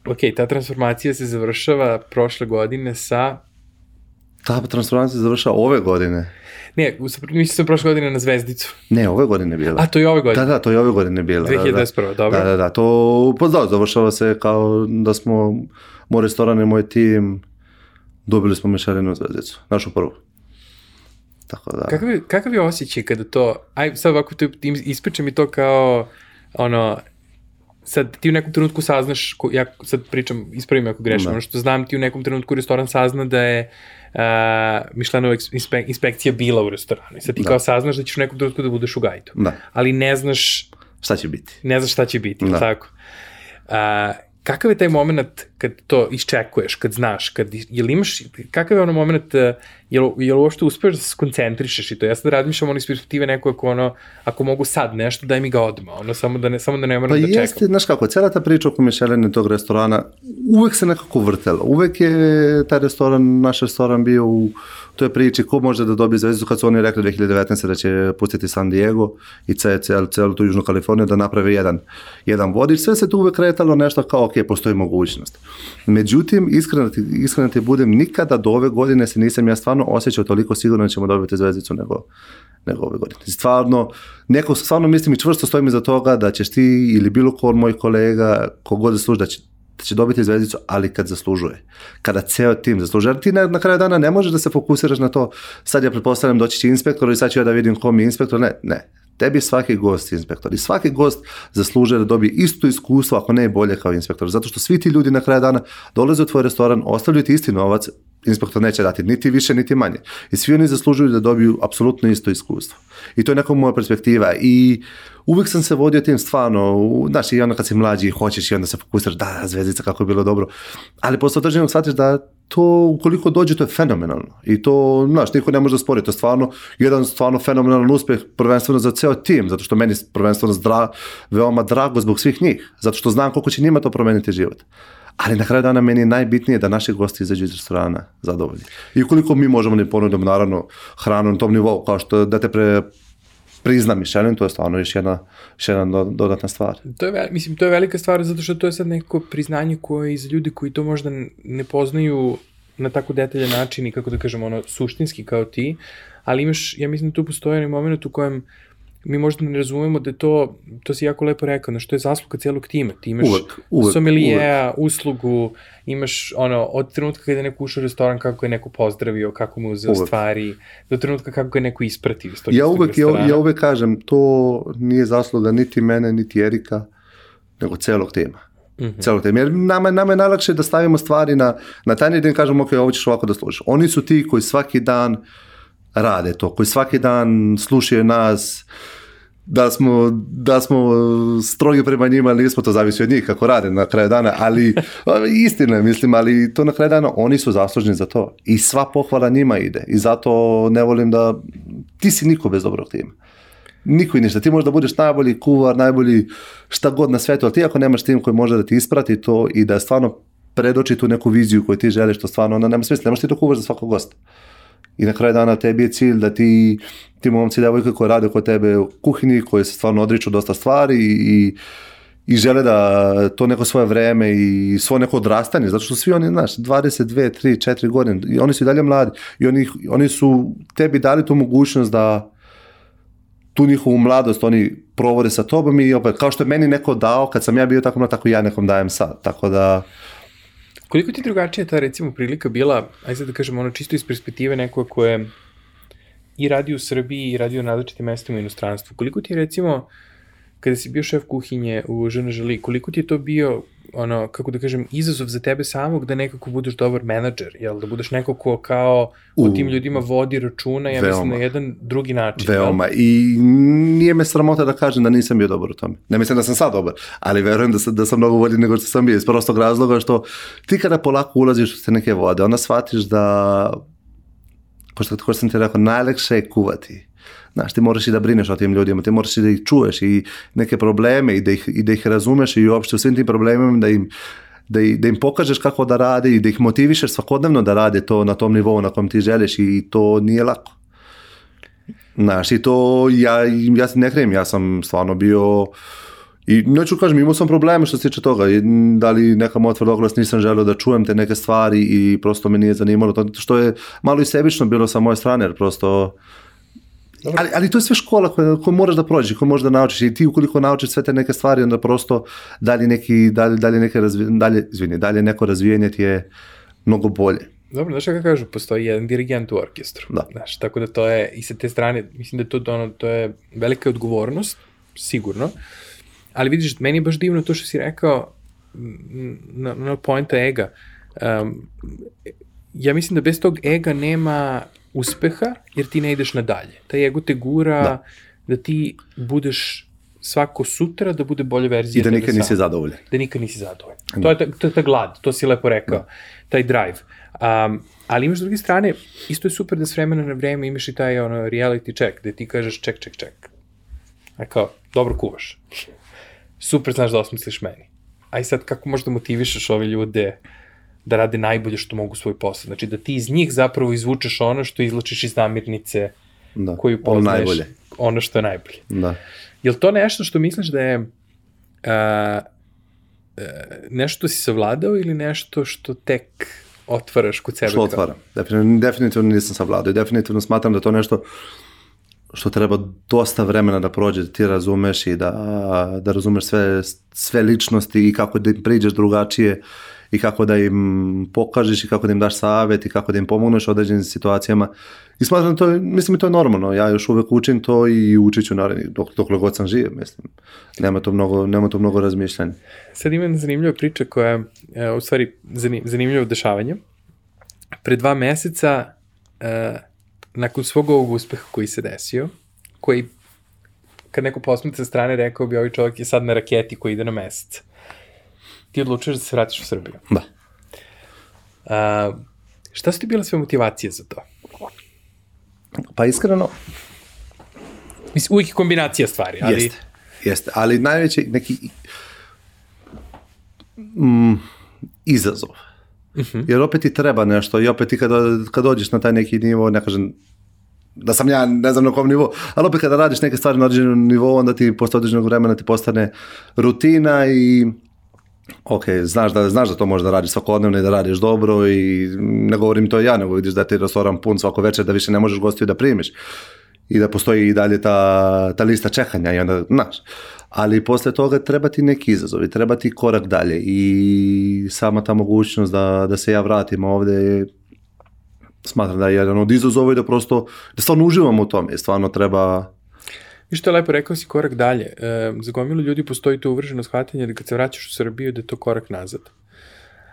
ok, ta transformacija se završava prošle godine sa... Ta transformacija se završava ove godine. Ne, mislim sam prošle godine na Zvezdicu. Ne, ove godine bila. A, to je ove godine. Da, da, to je ove godine bila. da, da. 2021, dobro. Da, da, da, to, pa da, završava se kao da smo, moj restoran i moj tim, dobili smo Michelinu zvezdicu, našu prvu. Tako da, Kakav, je, kakav je osjećaj kada to, aj sad ovako im- ispričam mi to kao, ono, sad ti u nekom trenutku saznaš, ko, ja sad pričam, ispravim ako grešim, Da. ono što znam ti u nekom trenutku restoran sazna da je uh, Mišlenova inspe, inspekcija bila u restoranu i sad ti Da. kao saznaš da ćeš u nekom trenutku da budeš u gajdu. Da. Ali ne znaš, šta će biti? ne znaš šta će biti, da. tako? Uh, kakav je taj moment kad to iščekuješ, kad znaš, kad, jel imaš, kakav je ono moment, uh, jel, jel uopšte uspeš da se skoncentrišeš i to? Ja sad razmišljam ono iz perspektive neko ako ono, ako mogu sad nešto, daj mi ga odmah, ono, samo da ne, samo da ne moram Pa da čekam. jeste, znaš kako, cela ta priča oko Micheline tog restorana uvek se nekako vrtela. Uvek je taj restoran, naš restoran bio u toj priči ko može da dobije zvezdu kad su oni rekli 2019. da će pustiti San Diego i ce, cel, celu tu Južnu Kaliforniju da naprave jedan, jedan vodič. Sve se tu uvek kretalo nešto kao, ok, postoji mogućnost. Međutim, iskreno ti, iskreno ti budem, nikada do ove godine se nisam ja stvarno osjećao toliko sigurno da ćemo dobiti zvezdicu nego, nego ove godine. Stvarno, neko, stvarno mislim i čvrsto stojim iza toga da ćeš ti ili bilo ko od mojih kolega, kogod zasluži da će, će dobiti zvezdicu, ali kad zaslužuje. Kada ceo tim zaslužuje. Ti na, na kraju dana ne možeš da se fokusiraš na to, sad ja pretpostavljam doći će inspektor i sad ću ja da vidim ko mi je inspektor. Ne, ne. Tebi je svaki gost inspektor i svaki gost zaslužuje da dobije isto iskustvo, ako ne bolje kao inspektor. Zato što svi ti ljudi na kraju dana dolaze u tvoj restoran, ostavljaju ti isti novac, inspektor neće dati niti više, niti manje. I svi oni zaslužuju da dobiju apsolutno isto iskustvo. I to je neka moja perspektiva. I uvijek sam se vodio tim stvarno, znaš, i onda kad si mlađi hoćeš i onda se fokusiraš, da, zvezdica, kako je bilo dobro. Ali posle određenog shvatiš da to, ukoliko dođe, to je fenomenalno. I to, znaš, niko ne može da spori. To je stvarno jedan stvarno fenomenalan uspeh, prvenstveno za ceo tim, zato što meni prvenstveno zdra, veoma drago zbog svih njih, zato što znam koliko će njima to promeniti život. Ali na kraju dana meni je najbitnije da naši gosti izađu iz restorana zadovoljni. I ukoliko mi možemo da im ponudimo naravno hranu na tom nivou, kao što da te pre, prizna Michelin, to je stvarno još jedna, još jedna do- dodatna stvar. To je, mislim, to je velika stvar zato što to je sad neko priznanje koje i za ljudi koji to možda ne poznaju na tako detaljan način i kako da kažem, ono, suštinski kao ti, ali imaš, ja mislim da tu postoji onaj moment u kojem mi možda ne razumemo da je to, to si jako lepo rekao, na što je zasluga celog tima. Ti imaš Uvek, uvek, somelijeja, uslugu, imaš ono, od trenutka kada je neko ušao u restoran, kako je neko pozdravio, kako mu uzeo Uvek. stvari, do trenutka kako ga je neko ispratio iz tog Ja uvek, ja, restorana. ja uvek kažem, to nije zasluga niti mene, niti Erika, nego celog tima. Mm -hmm. Celog tima. Jer nama, nama je najlakše da stavimo stvari na, na taj način i kažemo, ok, ovo ćeš ovako da služiš. Oni su ti koji svaki dan rade to, koji svaki dan slušaju nas, da smo, da smo strogi prema njima, ali nismo, to zavisi od njih kako rade na kraju dana, ali istina je, mislim, ali to na kraju dana oni su zaslužni za to i sva pohvala njima ide i zato ne volim da, ti si niko bez dobrog tima. Niko i ništa. Ti možda budeš najbolji kuvar, najbolji šta god na svetu, ali ti ako nemaš tim koji može da ti isprati to i da stvarno predoči tu neku viziju koju ti želiš, to stvarno onda nema smisla. Nemaš ti to kuvaš za svakog gosta. I na kraju dana tebi je cilj da ti, ti momci i devojke koji rade kod tebe u kuhinji, koji se stvarno odriču dosta stvari i, i, žele da to neko svoje vreme i svoje neko odrastanje, zato što svi oni, znaš, 22, 3, 4 godine, i oni su i dalje mladi i oni, oni su tebi dali tu mogućnost da tu njihovu mladost oni provode sa tobom i opet, kao što je meni neko dao kad sam ja bio tako mlad, tako ja nekom dajem sad, tako da Koliko ti drugačija ta recimo prilika bila, aj sad da kažemo ono čisto iz perspektive nekoga ko je i radio u Srbiji i radio na različitim mestima u inostranstvu, koliko ti je recimo kada si bio šef kuhinje u Žena Želi, koliko ti je to bio ono, kako da kažem, izazov za tebe samog da nekako budeš dobar menadžer, jel? Da budeš neko ko kao U, tim ljudima vodi računa, ja mislim veoma. na jedan drugi način. Veoma. I nije me sramota da kažem da nisam bio dobar u tome. Ne mislim da sam sad dobar, ali verujem da sam, da sam mnogo bolji nego što sam bio. Iz prostog razloga što ti kada polako ulaziš u te neke vode, onda shvatiš da, ko što, ko što sam ti rekao, najlekše je kuvati. Znaš, ti moraš i da brineš o tim ljudima, ti moraš i da ih čuješ i neke probleme i da ih, i da ih razumeš i uopšte u svim tim problemima da im, da, i- da im pokažeš kako da rade i da ih motivišeš svakodnevno da rade to na tom nivou na kom ti želiš i to nije lako. Znaš, i to, ja, ja ne krejem, ja sam stvarno bio, i neću kažem, imao sam probleme što se tiče toga, da li neka moja tvrdoglas nisam želeo da čujem te neke stvari i prosto me nije zanimalo, to što je malo i sebično bilo sa moje strane, jer prosto, ali, ali to je sve škola koju, koju moraš da prođeš, koju možeš da naučiš i ti ukoliko naučiš sve te neke stvari, onda prosto dalje, neki, dalje, dalje, neke razvi, dalje, izvini, dalje neko razvijenje ti je mnogo bolje. Dobro, znaš kako kažu, postoji jedan dirigent u orkestru. Da. Znaš, tako da to je, i sa te strane, mislim da to, ono, to je velika odgovornost, sigurno, ali vidiš, meni je baš divno to što si rekao, na, na poenta ega. Um, ja mislim da bez tog ega nema uspeha, jer ti ne ideš nadalje. Taj ego te gura da, Da. da ti budeš svako sutra da bude bolja verzija I da nikad nisi zadovoljan. da nikad nisi zadovoljan. To je, ta, to je ta glad, to si lepo rekao, taj drive. Um, ali imaš s druge strane, isto je super da s vremena na vreme imaš i taj ono, reality check, gde ti kažeš ček, ček, ček. A kao, dobro kuvaš. Super znaš da osmisliš meni. Aj sad kako možda motivišeš ove ljude da rade najbolje što mogu svoj posao. Znači da ti iz njih zapravo izvučeš ono što izlačiš iz namirnice Da. koju Ono poznaješ. najbolje. Ono što je najbolje. Da. Je li to nešto što misliš da je a, e, nešto si savladao ili nešto što tek otvaraš kod sebe? Što otvaram. Definitivno, definitivno nisam savladao i definitivno smatram da to nešto što treba dosta vremena da prođe, da ti razumeš i da, da razumeš sve, sve ličnosti i kako da im priđeš drugačije i kako da im pokažeš i kako da im daš savjet i kako da im pomogneš u određenim situacijama. I smatram to, mislim i to je normalno. Ja još uvek učim to i učit ću naravno dok, dokle god sam živ, mislim. Nema to mnogo, nema to mnogo razmišljanja. Sad ima jedna zanimljiva priča koja je, e, u stvari, zanim, zanimljivo dešavanje. pre dva meseca, uh, nakon svog ovog uspeha koji se desio, koji, kad neko posmeta sa strane, rekao bi, ovaj čovjek je sad na raketi koji ide na mesec. Ti odlučuješ da se vratiš u Srbiju. Da. Uh, šta su ti bile sve motivacije za to? Pa iskreno, Mislim, uvijek je kombinacija stvari, ali... Jeste, jeste, ali najveći neki mm, izazov. Mhm. Jer opet ti treba nešto i opet ti kad, kad dođeš na taj neki nivo, ne kažem da sam ja ne znam na kom nivou, ali opet kada radiš neke stvari na određenom nivou, onda ti posle određenog vremena ti postane rutina i ok, znaš da, znaš da to možeš da radiš svakodnevno i da radiš dobro i ne govorim to ja, nego vidiš da ti restoran pun svako večer, da više ne možeš gostiju da primiš i da postoji i dalje ta, ta lista čekanja i onda, znaš, ali posle toga treba ti neki izazov i treba ti korak dalje i sama ta mogućnost da, da se ja vratim ovde smatram da je jedan od izazova i da prosto, da stvarno uživam u tome, stvarno treba, I što je lepo, rekao si korak dalje. E, za gomilu ljudi postoji to uvrženo shvatanje da kad se vraćaš u Srbiju da je to korak nazad.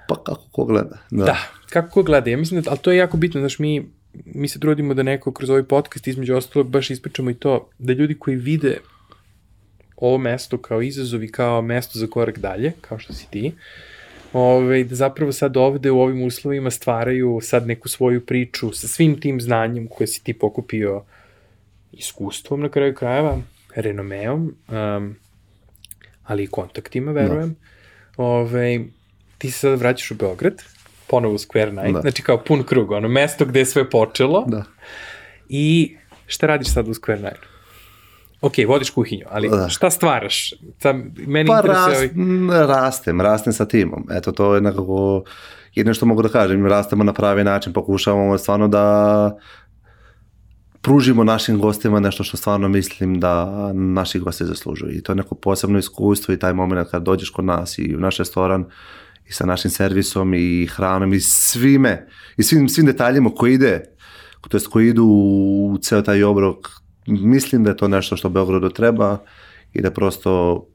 pa kako ko gleda. Da. Da, kako ko gleda. Ja mislim da, ali to je jako bitno, znaš, mi, mi se trudimo da neko kroz ovaj podcast između ostalog baš ispričamo i to, da ljudi koji vide ovo mesto kao izazov i kao mesto za korak dalje, kao što si ti, ove, da zapravo sad ovde u ovim uslovima stvaraju sad neku svoju priču sa svim tim znanjem koje si ti pokupio iskustvom na kraju krajeva, renomeom, um, ali i kontaktima, verujem. Da. Ove, ti se sad vraćaš u Beograd, ponovo u Square Night, da. znači kao pun krug, ono mesto gde je sve počelo. Da. I šta radiš sad u Square Night? Ok, vodiš kuhinju, ali da. šta stvaraš? Sa, meni Pa rast, ovaj- rastem, rastem sa timom. Eto, to je nekako jedno što mogu da kažem, rastemo na pravi način, pokušavamo stvarno da pružimo našim gostima nešto što stvarno mislim da naši gosti zaslužuju. I to je neko posebno iskustvo i taj moment kad dođeš kod nas i u naš restoran i sa našim servisom i hranom i svime, i svim, svim detaljima koji ide, to jest koji idu u ceo taj obrok, mislim da je to nešto što Beogradu treba i da prosto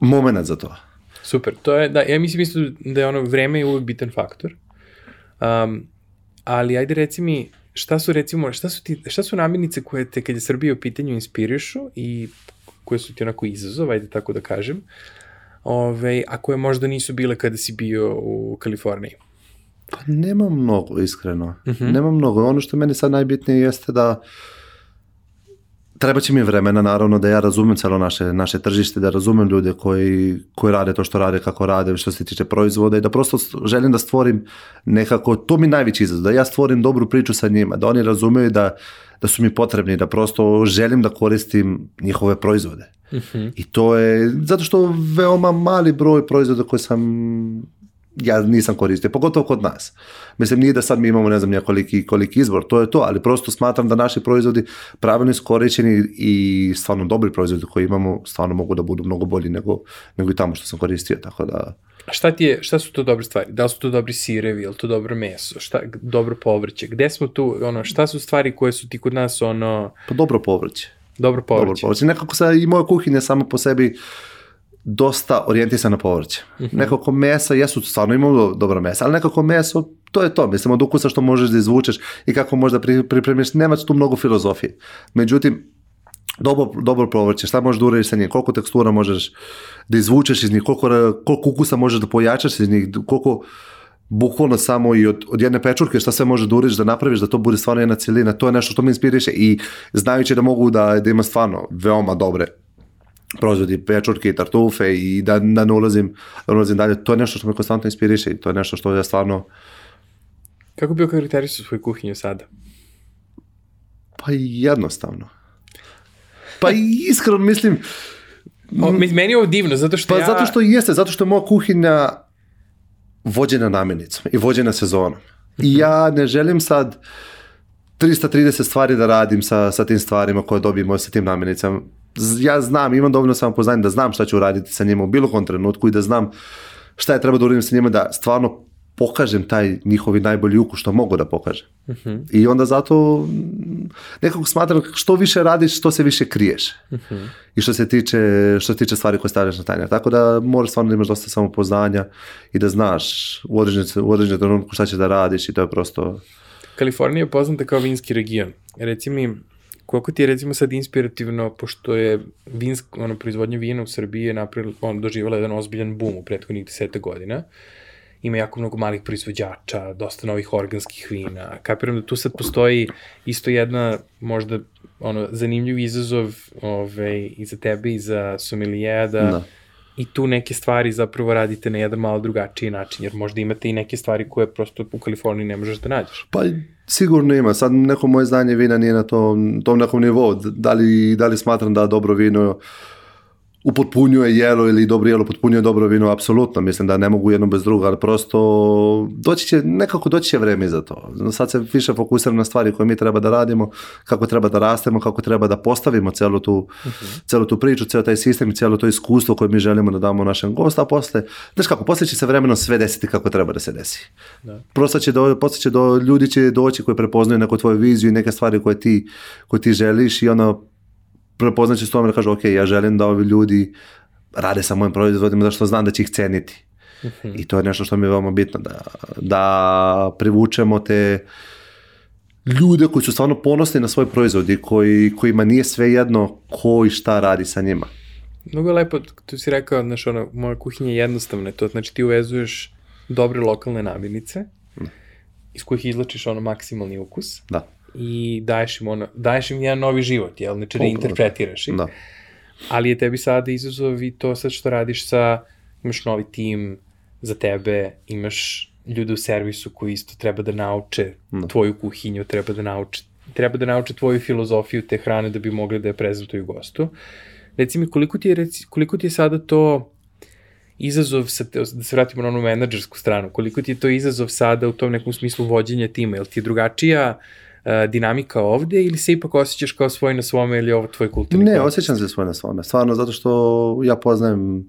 moment za to. Super, to je, da, ja mislim isto da je ono, vreme je uvek bitan faktor. Um, ali ajde reci mi, šta su recimo, šta su, ti, šta su namirnice koje te kad je Srbija u pitanju inspirišu i koje su ti onako izazov, ajde tako da kažem, ove, a koje možda nisu bile kada si bio u Kaliforniji? Pa nema mnogo, iskreno. Uh -huh. Nema mnogo. Ono što meni sad najbitnije jeste da treba će mi vremena, naravno, da ja razumem celo naše, naše tržište, da razumem ljude koji, koji rade to što rade, kako rade, što se tiče proizvoda i da prosto želim da stvorim nekako, to mi najveći izazov, da ja stvorim dobru priču sa njima, da oni razumeju da, da su mi potrebni, da prosto želim da koristim njihove proizvode. Uh -huh. I to je, zato što veoma mali broj proizvoda koje sam ja nisam koristio, pogotovo kod nas. Mislim, nije da sad mi imamo, ne znam, koliki, koliki izbor, to je to, ali prosto smatram da naši proizvodi pravilno iskorišćeni i stvarno dobri proizvodi koji imamo, stvarno mogu da budu mnogo bolji nego, nego i tamo što sam koristio, tako da... A šta ti je, šta su to dobre stvari? Da li su to dobri sirevi, je li to dobro meso, šta, dobro povrće? Gde smo tu, ono, šta su stvari koje su ti kod nas, ono... Pa dobro povrće. Dobro povrće. Dobro povrće. Nekako sa i moja kuhinja samo po sebi dosta orijentisan na povrće. Mm -hmm. Nekako mesa, jesu stvarno imamo dobro mesa, ali nekako meso, to je to, mislim, od ukusa što možeš da izvučeš i kako možeš da pripremiš, nema tu mnogo filozofije. Međutim, dobro, dobro povrće, šta možeš da uradiš sa njim, koliko tekstura možeš da izvučeš iz njih, koliko, koliko ukusa možeš da pojačaš iz njih, koliko bukvalno samo i od, od jedne pečurke šta sve možeš da uradiš, da napraviš, da to bude stvarno jedna celina, to je nešto što me inspiriše i znajući da mogu da, da ima stvarno veoma dobre proizvodi pečurke i tartufe i da, da ne ulazim, da ne ulazim dalje. To je nešto što me konstantno inspiriše i to je nešto što ja stvarno... Kako bi okarakterisao svoju kuhinju sada? Pa jednostavno. Pa iskreno mislim... O, meni je ovo divno, zato što pa ja... zato što jeste, zato što je moja kuhinja vođena namirnicom i vođena sezonom. I ja ne želim sad 330 stvari da radim sa, sa tim stvarima koje dobijemo sa tim namirnicama ja znam, imam dovoljno samopoznanje da znam šta ću uraditi sa njima u bilo kom trenutku i da znam šta je treba da uradim sa njima da stvarno pokažem taj njihovi najbolji ukus što mogu da pokažem. I onda zato nekako smatram što više radiš, što se više kriješ. I što se tiče, što se tiče stvari koje stavljaš na tanjar. Tako da moraš stvarno da imaš dosta samopoznanja i da znaš u određenom u određenom trenutku šta ćeš da radiš i to je prosto... Kalifornija je poznata kao vinski region. Reci mi, koliko ti je recimo sad inspirativno, pošto je vinsk, ono, proizvodnja vina u Srbiji je napravila, on doživala jedan ozbiljan boom u prethodnih deseta godina. Ima jako mnogo malih proizvođača, dosta novih organskih vina. Kapiram da tu sad postoji isto jedna možda ono, zanimljiv izazov ovaj, i za tebe i za sommelier da, Da. I tu neke stvari zapravo radite na jedan malo drugačiji način, jer možda imate i neke stvari koje prosto u Kaliforniji ne možeš da nađeš. Pa sigurno ima. Sad neko moje znanje vina nije na tom, tom nekom nivou. Da li, da li smatram da dobro vino upotpunjuje jelo ili dobro jelo upotpunjuje dobro vino, apsolutno. Mislim da ne mogu jedno bez druga, ali prosto doći će, nekako doći će vreme za to. Sad se više fokusiram na stvari koje mi treba da radimo, kako treba da rastemo, kako treba da postavimo celu tu, celu tu priču, ceo taj sistem i cijelo to iskustvo koje mi želimo da damo našem gostu, a posle, znaš kako, posle će se vremenom sve desiti kako treba da se desi. Da. Prosto će do, posle će do, ljudi će doći koji prepoznaju neku tvoju viziju i neke stvari koje ti, koje ti želiš i ono prepoznaće s tome da kažu ok, ja želim da ovi ljudi rade sa mojim proizvodima zato što znam da će ih ceniti. I to je nešto što mi je veoma bitno, da, da privučemo te ljude koji su stvarno ponosni na svoj proizvod i koji, kojima nije sve jedno ko i šta radi sa njima. Mnogo je lepo, tu si rekao, znaš, ono, moja kuhinja je jednostavna, to znači ti uvezuješ dobre lokalne namirnice, iz kojih izlačiš ono maksimalni ukus Da. I daješ im, ono, daješ im jedan novi život, jel? Znači Upravo. reinterpretiraš ih. Da. Ali je tebi sada izazov i to sad što radiš sa, imaš novi tim za tebe, imaš ljude u servisu koji isto treba da nauče Da. tvoju kuhinju, treba da nauče treba da nauče tvoju filozofiju te hrane da bi mogli da je prezentuju gostu. Reci mi, koliko ti je, reci, koliko ti je sada to izazov, sa te, da se vratimo na onu menadžersku stranu, koliko ti je to izazov sada u tom nekom smislu vođenja tima, jel ti je drugačija uh, dinamika ovde ili se ipak osjećaš kao svoj na svome ili je ovo tvoj kulturni Ne, kod? osjećam se svoj na svome. Stvarno, zato što ja poznajem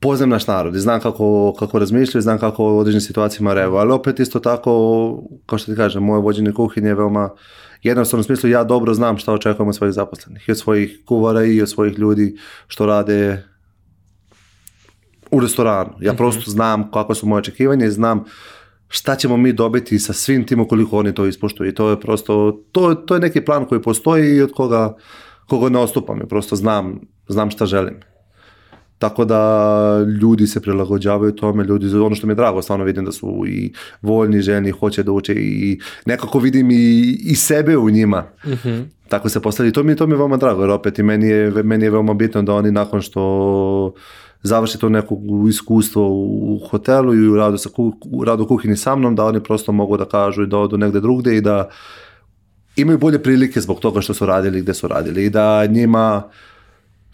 poznajem naš narod i znam kako, kako razmišljaju, znam kako u određenim situacijama reaguju, ali opet isto tako, kao što ti kažem, moje vođenje kuhinje je veoma jednostavno u smislu ja dobro znam šta očekujem od svojih zaposlenih i od svojih kuvara i od svojih ljudi što rade u restoranu. Ja prosto znam kako su moje očekivanja i znam šta ćemo mi dobiti sa svim tim ukoliko oni to ispoštuju. I to je prosto, to, to je neki plan koji postoji i od koga, koga ne ostupam. Ja prosto znam, znam šta želim. Tako da ljudi se prilagođavaju tome, ljudi, ono što mi je drago, stvarno vidim da su i voljni, željni, hoće da uče i nekako vidim i, i sebe u njima. Tako se postavlja i to mi, to mi je veoma drago, jer opet i meni je, meni je veoma bitno da oni nakon što završi to neko iskustvo u hotelu i u radu, sa, u radu u kuhinji sa mnom, da oni prosto mogu da kažu i da odu negde drugde i da imaju bolje prilike zbog toga što su radili gde su radili i da njima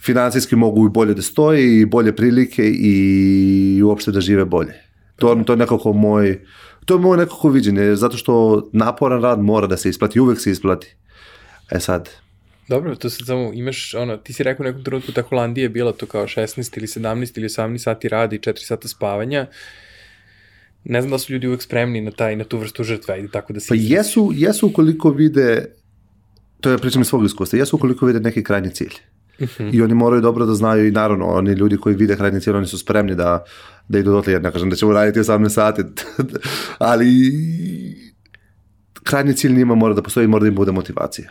financijski mogu i bolje da stoje i bolje prilike i uopšte da žive bolje. To, to je nekako moj, to je moje nekako viđenje, zato što naporan rad mora da se isplati, uvek se isplati. E sad, Dobro, to sad samo imaš, ono, ti si rekao u nekom trenutku da Holandija je bila to kao 16 ili 17 ili 18 sati rada i 4 sata spavanja. Ne znam da su ljudi uvek spremni na taj, na tu vrstu žrtve, ajde tako da se... pa izrazim. jesu, jesu ukoliko vide, to je pričam iz svog iskustva, jesu ukoliko vide neki krajnji cilj. I oni moraju dobro da znaju i naravno, oni ljudi koji vide krajnji cilj, oni su spremni da, da idu dotle, ja ne kažem da ćemo raditi 18 sati, ali krajnji cilj njima mora da postoji mora da im bude motivacija.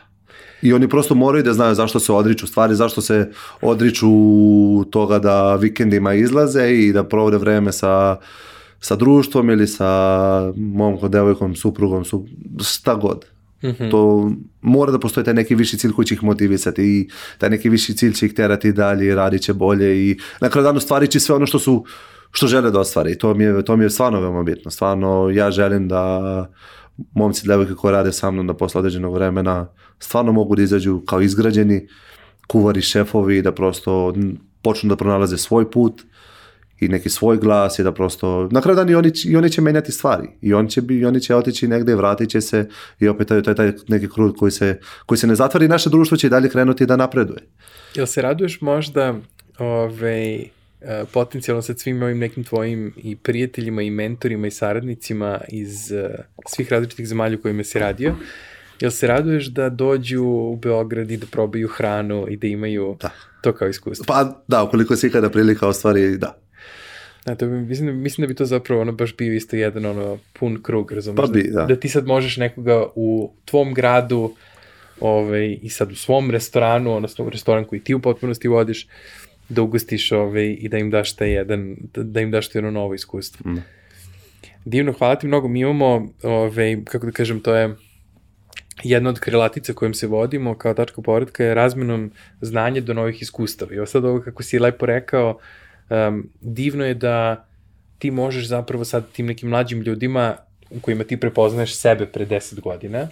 I oni prosto moraju da znaju zašto se odriču stvari, zašto se odriču toga da vikendima izlaze i da provode vreme sa, sa društvom ili sa momkom, devojkom, suprugom, su, šta god. To mora da postoji taj neki viši cilj koji će ih motivisati i taj neki viši cilj će ih terati dalje i radit će bolje i na kraju dana stvari će sve ono što su što žele da ostvare i to mi je, to mi je stvarno veoma bitno. Stvarno ja želim da momci devojke koji rade sa mnom da posle određenog vremena stvarno mogu da izađu kao izgrađeni kuvari, šefovi da prosto počnu da pronalaze svoj put i neki svoj glas i da prosto, na kraju dana i oni, i oni će menjati stvari i oni će, i oni će otići negde, vratit će se i opet taj, taj, taj neki krug koji se, koji se ne zatvori i naše društvo će i dalje krenuti da napreduje. Jel se raduješ možda e, potencijalno sa svim ovim nekim tvojim i prijateljima i mentorima i saradnicima iz uh, svih različitih zemalja u kojima si radio, jel se raduješ da dođu u Beograd i da probaju hranu i da imaju Da. to kao iskustvo? Pa da, ukoliko se ikada prilika ostvari, da. Da, to bi, mislim, mislim da bi to zapravo ono baš bio isto jedan ono pun krug, razumiješ? Pa bi, da. da. ti sad možeš nekoga u tvom gradu ovaj, i sad u svom restoranu, odnosno u restoran koji ti u potpunosti vodiš, da ugostiš ovaj, i da im daš taj jedan, da, im daš to jedno novo iskustvo. Mm. Divno, hvala ti mnogo. Mi imamo, ovaj, kako da kažem, to je jedna od krilatica kojom se vodimo kao tačka povratka je razmenom znanja do novih iskustava. I ovo sad ovo kako si lepo rekao, um, divno je da ti možeš zapravo sad tim nekim mlađim ljudima u kojima ti prepoznaješ sebe pre 10 godina,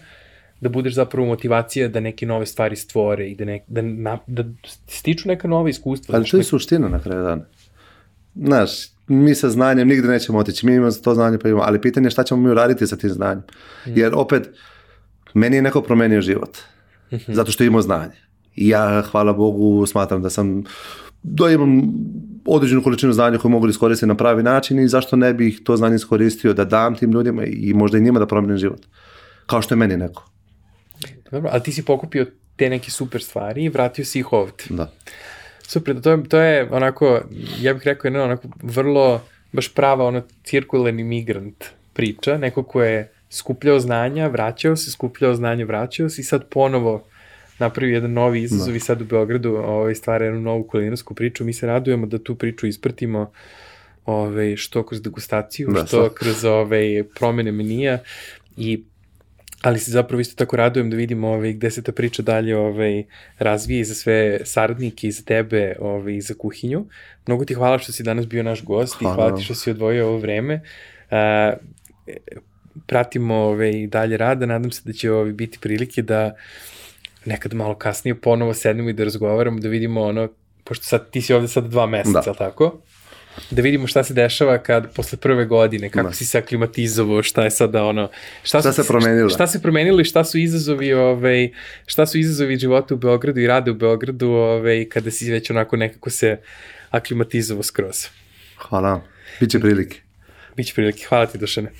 da budeš zapravo motivacija da neke nove stvari stvore i da, ne, da, na, da stiču neka nova iskustva. Ali to je suština na kraju dana. Znaš, mi sa znanjem nigde nećemo otići. Mi imamo to znanje pa imamo, ali pitanje je šta ćemo mi uraditi sa tim znanjem. Jer opet, meni je neko promenio život. Zato što imamo znanje. I ja, hvala Bogu, smatram da sam da imam određenu količinu znanja koju mogu da iskoristim na pravi način i zašto ne bih to znanje iskoristio da dam tim ljudima i možda i njima da promenim život. Kao što je meni neko. Dobro, ali ti si pokupio te neke super stvari i vratio si ih ovde. Da. Super, to je, to je onako, ja bih rekao, jedna onako vrlo, baš prava ono cirkularni migrant priča, neko ko je skupljao znanja, vraćao se, skupljao znanje, vraćao se i sad ponovo napravio jedan novi izazov i sad u Beogradu ovaj, stvara jednu novu kulinarsku priču. Mi se radujemo da tu priču ispratimo ovaj, što kroz degustaciju, Da, što svakako. kroz ovaj, promene menija i ali se zapravo isto tako radujem da vidimo ovaj, gde se ta priča dalje ovaj, razvije i za sve saradnike i za tebe ovaj, i za kuhinju. Mnogo ti hvala što si danas bio naš gost Hvala i hvala ti što si odvojio ovo vreme. A, pratimo ovaj, dalje rada, nadam se da će ovaj, biti prilike da nekad malo kasnije ponovo sednemo i da razgovaramo, da vidimo ono, pošto sad ti si ovde sad dva meseca, da. tako? Da vidimo šta se dešava kad posle prve godine, kako Da. si se aklimatizovao, šta je sada ono, šta, Šta su- se promenilo? Šta se promenilo i šta su izazovi, ovaj, šta su izazovi života u Beogradu i rade u Beogradu, ovaj, kada si već onako nekako se aklimatizovao skroz. Hvala. Biće prilike. Biće prilike. Hvala ti, Dušane.